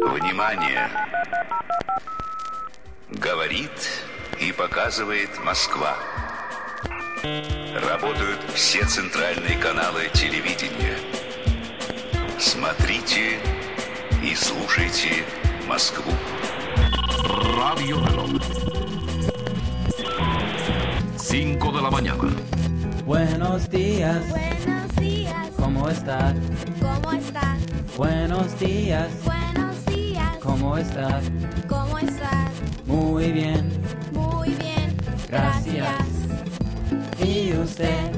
Внимание! Говорит и показывает Москва. Работают все центральные каналы телевидения. Смотрите и слушайте Москву. Radio Reloj. 5 de la mañana. Buenos días, Buenos días, ¿cómo estás? ¿cómo estás? Buenos días, Buenos días, ¿cómo estás? ¿cómo estás? Muy bien, Muy bien, Gracias. gracias. ¿y usted?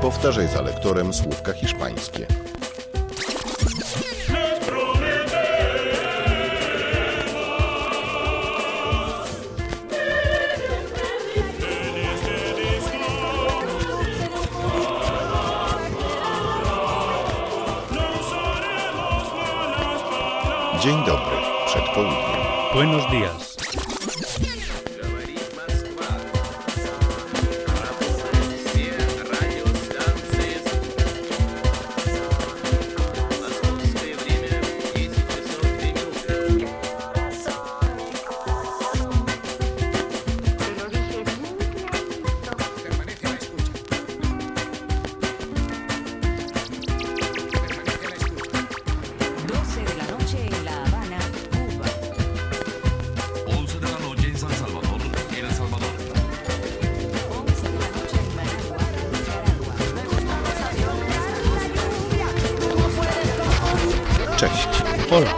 Powtarzaj za lektorem słówka hiszpańskie. Dzień dobry, przed południem. Buenos días. La. Cześć. Hola.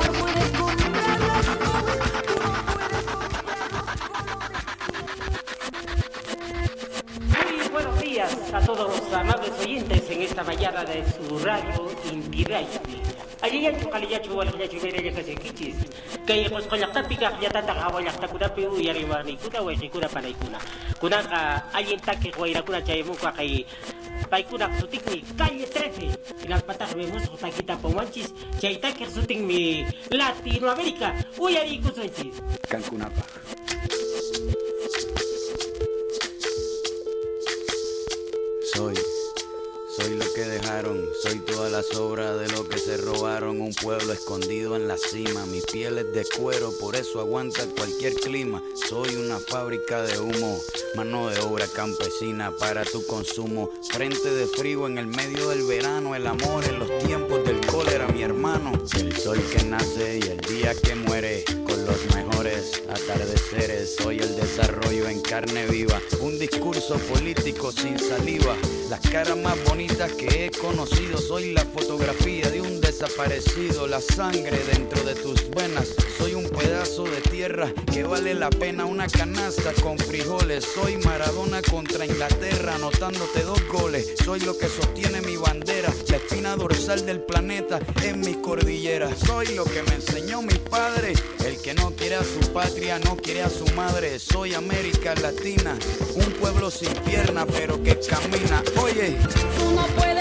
Muy buenos días a todos los amables oyentes en esta mañana de su radio Inti Radio. Aliyachu kaliyachu walayachu mereya kasikichis. Kaya pues koyaktapika yatata kawayaktakunapi uyariwani kuna wejikuna panaykuna. Kunaka ayintaki wayrakuna chayamuka kay paykuna sutikmi calle 13 inalpataq vemos taquita pomanchis chaytaki sutikmi Latinoamérica uyarikusunchis. Cancunapa. Soy, que dejaron, soy toda la sobra de lo que se robaron, un pueblo escondido en la cima, mi piel es de cuero, por eso aguanta cualquier clima, soy una fábrica de humo, mano de obra campesina para tu consumo, frente de frío en el medio del verano, el amor en los tiempos del cólera, mi hermano, el sol que nace y el día que muere, con los mejores atardeceres, soy el desarrollo en carne viva, un discurso político sin saliva, las caras más bonitas que he conocido, soy la fotografía de un desaparecido, la sangre dentro de tus venas, soy un pedazo de tierra que vale la pena. Una canasta con frijoles, soy Maradona contra Inglaterra, anotándote dos goles, soy lo que sostiene mi bandera, la espina dorsal del planeta en mi cordillera, soy lo que me enseñó mi padre, el que no quiere a su patria, no quiere a su madre, soy América Latina, un pueblo sin pierna pero que camina, oye. Tú no puedes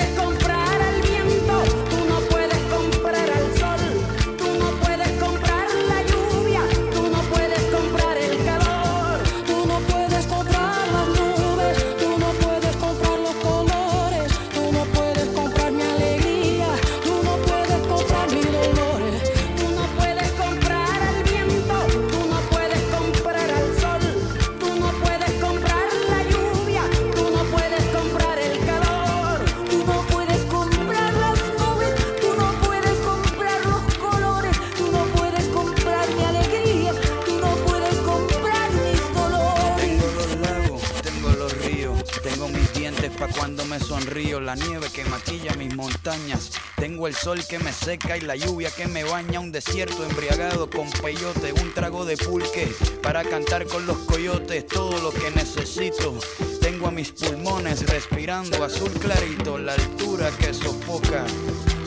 la nieve que maquilla mis montañas, tengo el sol que me seca y la lluvia que me baña, un desierto embriagado con peyote, un trago de pulque para cantar con los coyotes, todo lo que necesito. Tengo a mis pulmones respirando azul clarito, la altura que sofoca.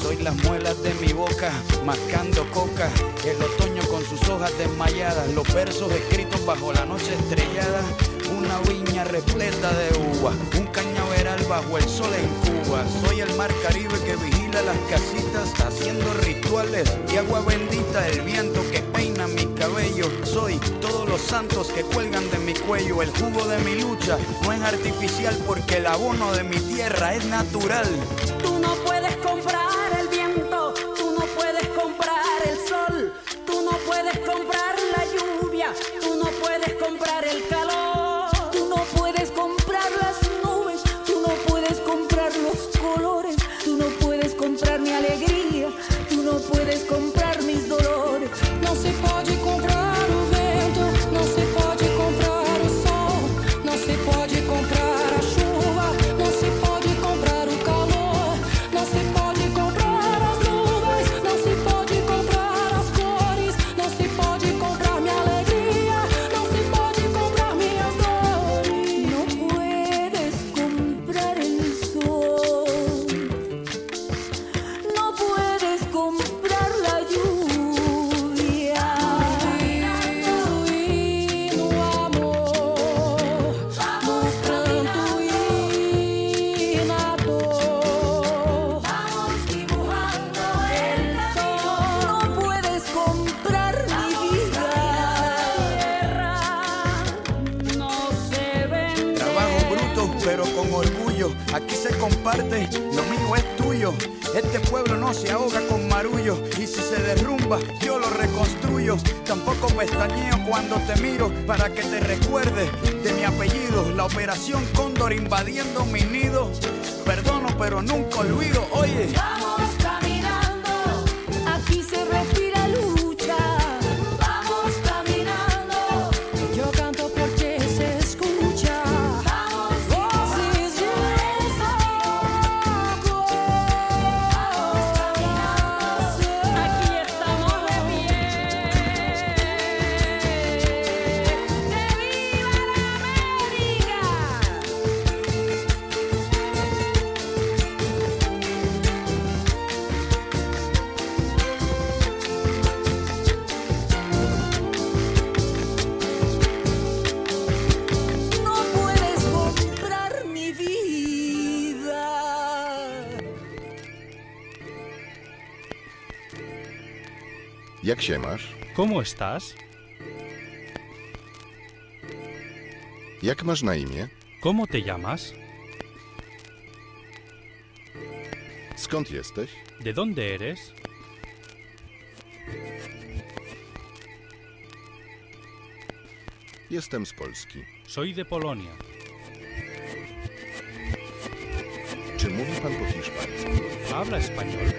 Soy las muelas de mi boca, mascando coca. El otoño con sus hojas desmayadas, los versos escritos bajo la noche estrellada. Una viña repleta de uva, un cañaveral bajo el sol en Cuba. Soy el mar Caribe que vigila las casitas, haciendo rituales y agua bendita. El viento que peina mi cabello. Soy todos los santos que cuelgan de mi cuello. El jugo de mi lucha no es artificial porque el abono de mi tierra es natural. Tú no puedes pero con orgullo. Aquí se comparte, lo mío es tuyo. Este pueblo no se ahoga con marullo. Y si se derrumba, yo lo reconstruyo. Tampoco pestañeo cuando te miro para que te recuerdes de mi apellido. La operación Cóndor invadiendo mi nido. Perdono, pero nunca olvido. Oye. Jak się masz? ¿Cómo estás? Jak masz na imię? ¿Cómo te llamas? Skąd jesteś? ¿De dónde eres? Jestem z Polski. Soy de Polonia. Czy mówi pan po hiszpańsku? ¿Habla español?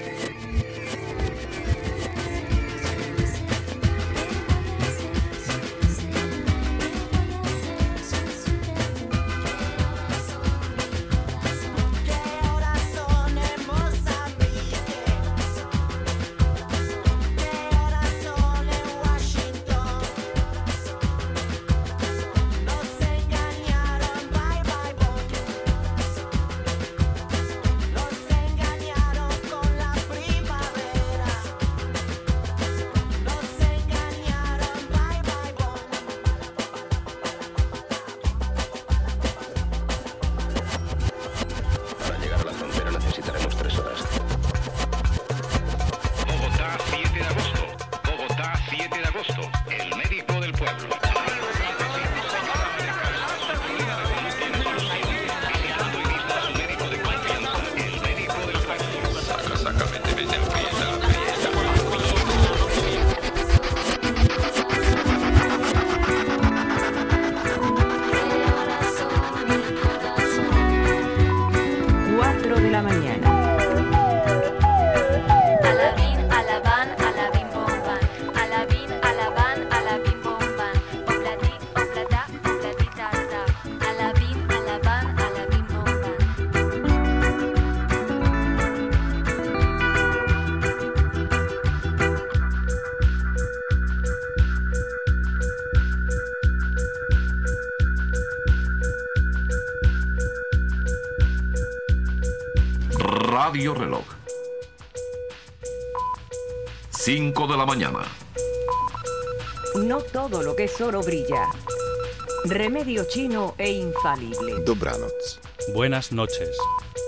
Radio Reloj. 5 de la mañana. No todo lo que es oro brilla. Remedio chino e infalible. Dobranoc. Buenas noches.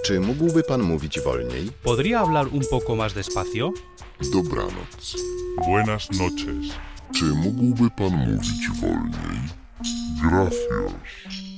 Czy mógłby pan mówić wolniej? ¿Podría hablar un poco más despacio? Dobranoc. Buenas noches. Czy mógłby pan mówić wolniej? Gracias.